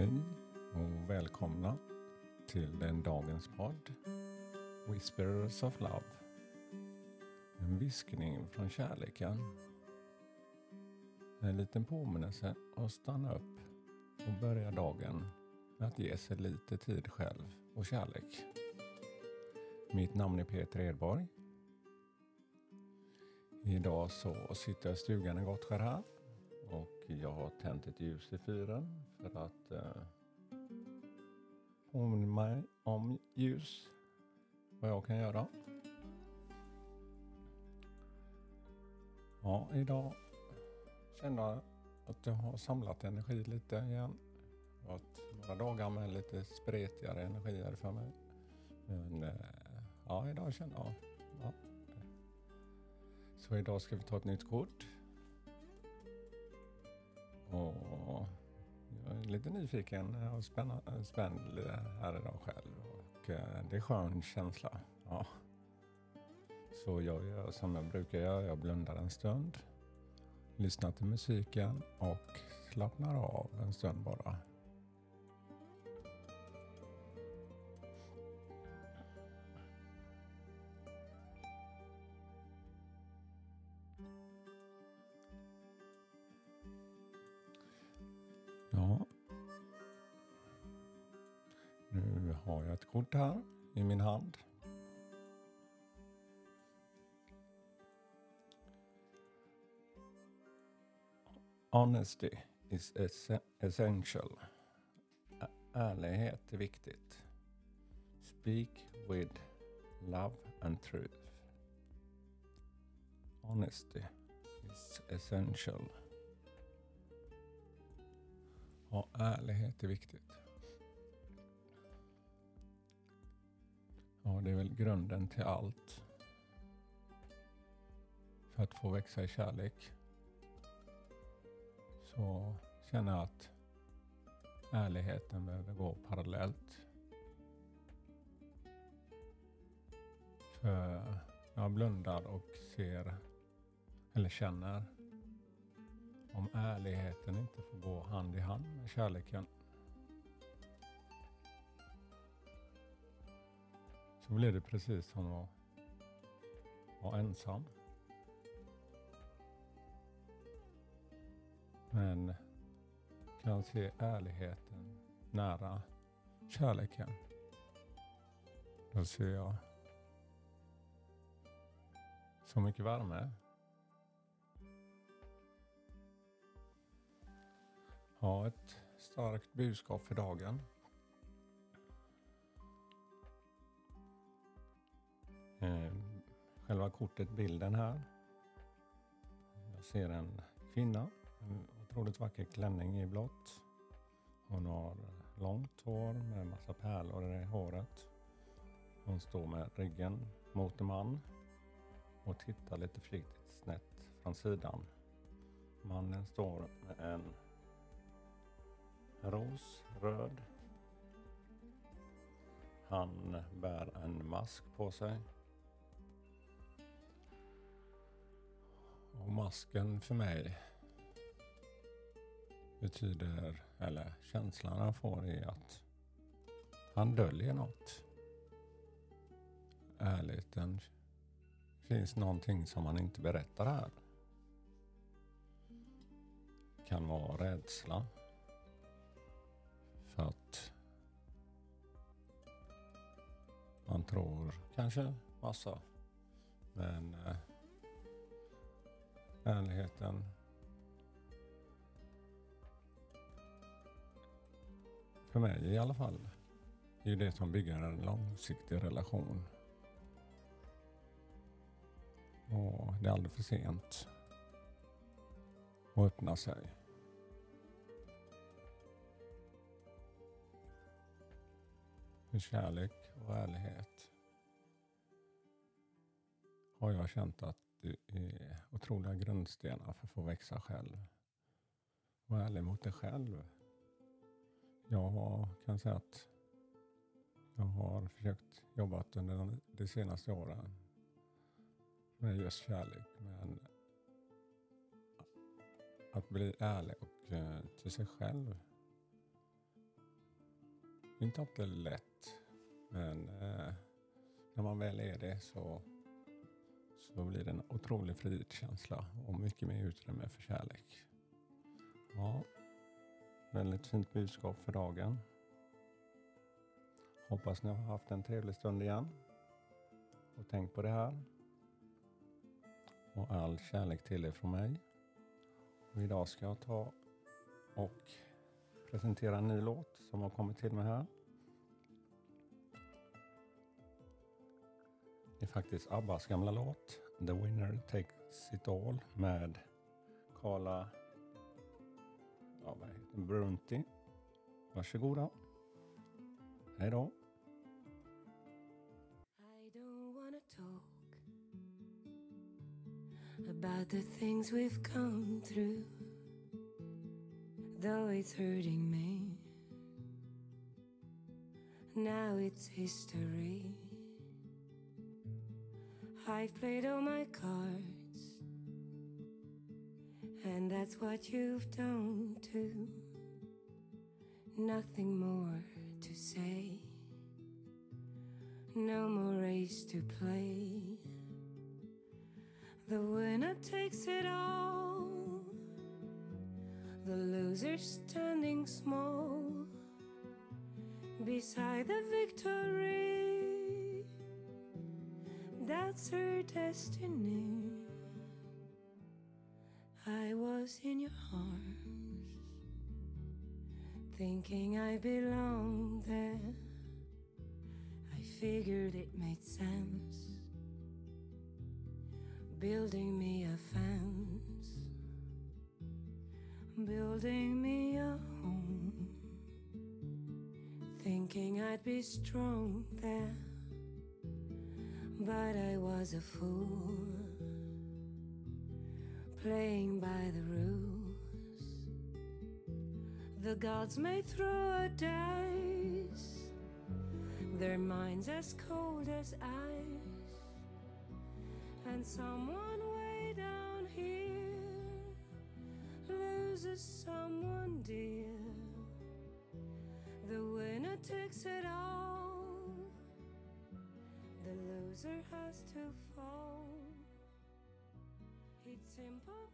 Hej och välkomna till den dagens podd Whispers of Love. En viskning från kärleken. En liten påminnelse att stanna upp och börja dagen med att ge sig lite tid själv och kärlek. Mitt namn är Peter Edborg. Idag så sitter jag i stugan i Gottskär här och jag har tänt ett ljus i fyren för att eh, påminna mig om ljus. Vad jag kan göra. Ja, idag känner jag att jag har samlat energi lite igen. Det har varit några dagar med lite spretigare energier för mig. Men eh, ja, idag känner jag ja. Så idag ska vi ta ett nytt kort. Och jag är lite nyfiken och spänd här idag själv. Och eh, det är skön känsla. Ja. Så jag gör som jag brukar göra. Jag blundar en stund. Lyssnar till musiken och slappnar av en stund bara. Har jag ett kort här i min hand. Honesty is essential. Ärlighet är viktigt. Speak with love and truth. Honesty is essential. Ja, ärlighet är viktigt. Och det är väl grunden till allt. För att få växa i kärlek. Så känner jag att ärligheten behöver gå parallellt. För jag blundar och ser, eller känner, om ärligheten inte får gå hand i hand med kärleken. Så blir det precis som att vara ensam. Men kan se ärligheten nära kärleken. Då ser jag så mycket värme. Ha ett starkt budskap för dagen. Själva kortet, bilden här. Jag ser en kvinna otroligt vacker klänning i blått. Hon har långt hår med massa pärlor i håret. Hon står med ryggen mot en man och tittar lite försiktigt snett från sidan. Mannen står med en ros, röd. Han bär en mask på sig. Och masken för mig betyder, eller känslan han får är att han döljer något. Ärligheten finns någonting som han inte berättar här. Det Kan vara rädsla. För att man tror kanske massa. Men eh, ärligheten För mig i alla fall. Är ju det som bygger en långsiktig relation. Och det är aldrig för sent att öppna sig. För kärlek och ärlighet har jag känt att är otroliga grundstenar för att få växa själv. Var ärlig mot dig själv. Jag kan säga att jag har försökt jobba under de senaste åren med just kärlek. Men att bli ärlig och eh, till sig själv Det är inte alltid lätt. Men eh, när man väl är det så, så blir det en otrolig frihetskänsla och mycket mer utrymme för kärlek. Ja, väldigt fint budskap för dagen. Hoppas ni har haft en trevlig stund igen. Och tänk på det här. Och all kärlek till er från mig. Och idag ska jag ta och presentera en ny låt som har kommit till mig här. Det är faktiskt Abbas gamla låt The Winner Takes It All med Carla ja, vad heter Brunti. Varsågoda. Hej då. I don't wanna talk about the things we've come through, though it's hurting me. Now it's history. I've played all my cards, and that's what you've done too. Nothing more to say. No more race to play. The winner takes it all. The loser standing small beside the victory. That's her destiny. I was in your arms, thinking I belonged there. I figured it made sense building me a fence, building me a home, thinking I'd be strong there, but I was a fool, playing by the rules. The gods may throw a dice, their minds as cold as ice and someone way down here loses someone dear. The winner takes it all, the loser has to fall. It's simple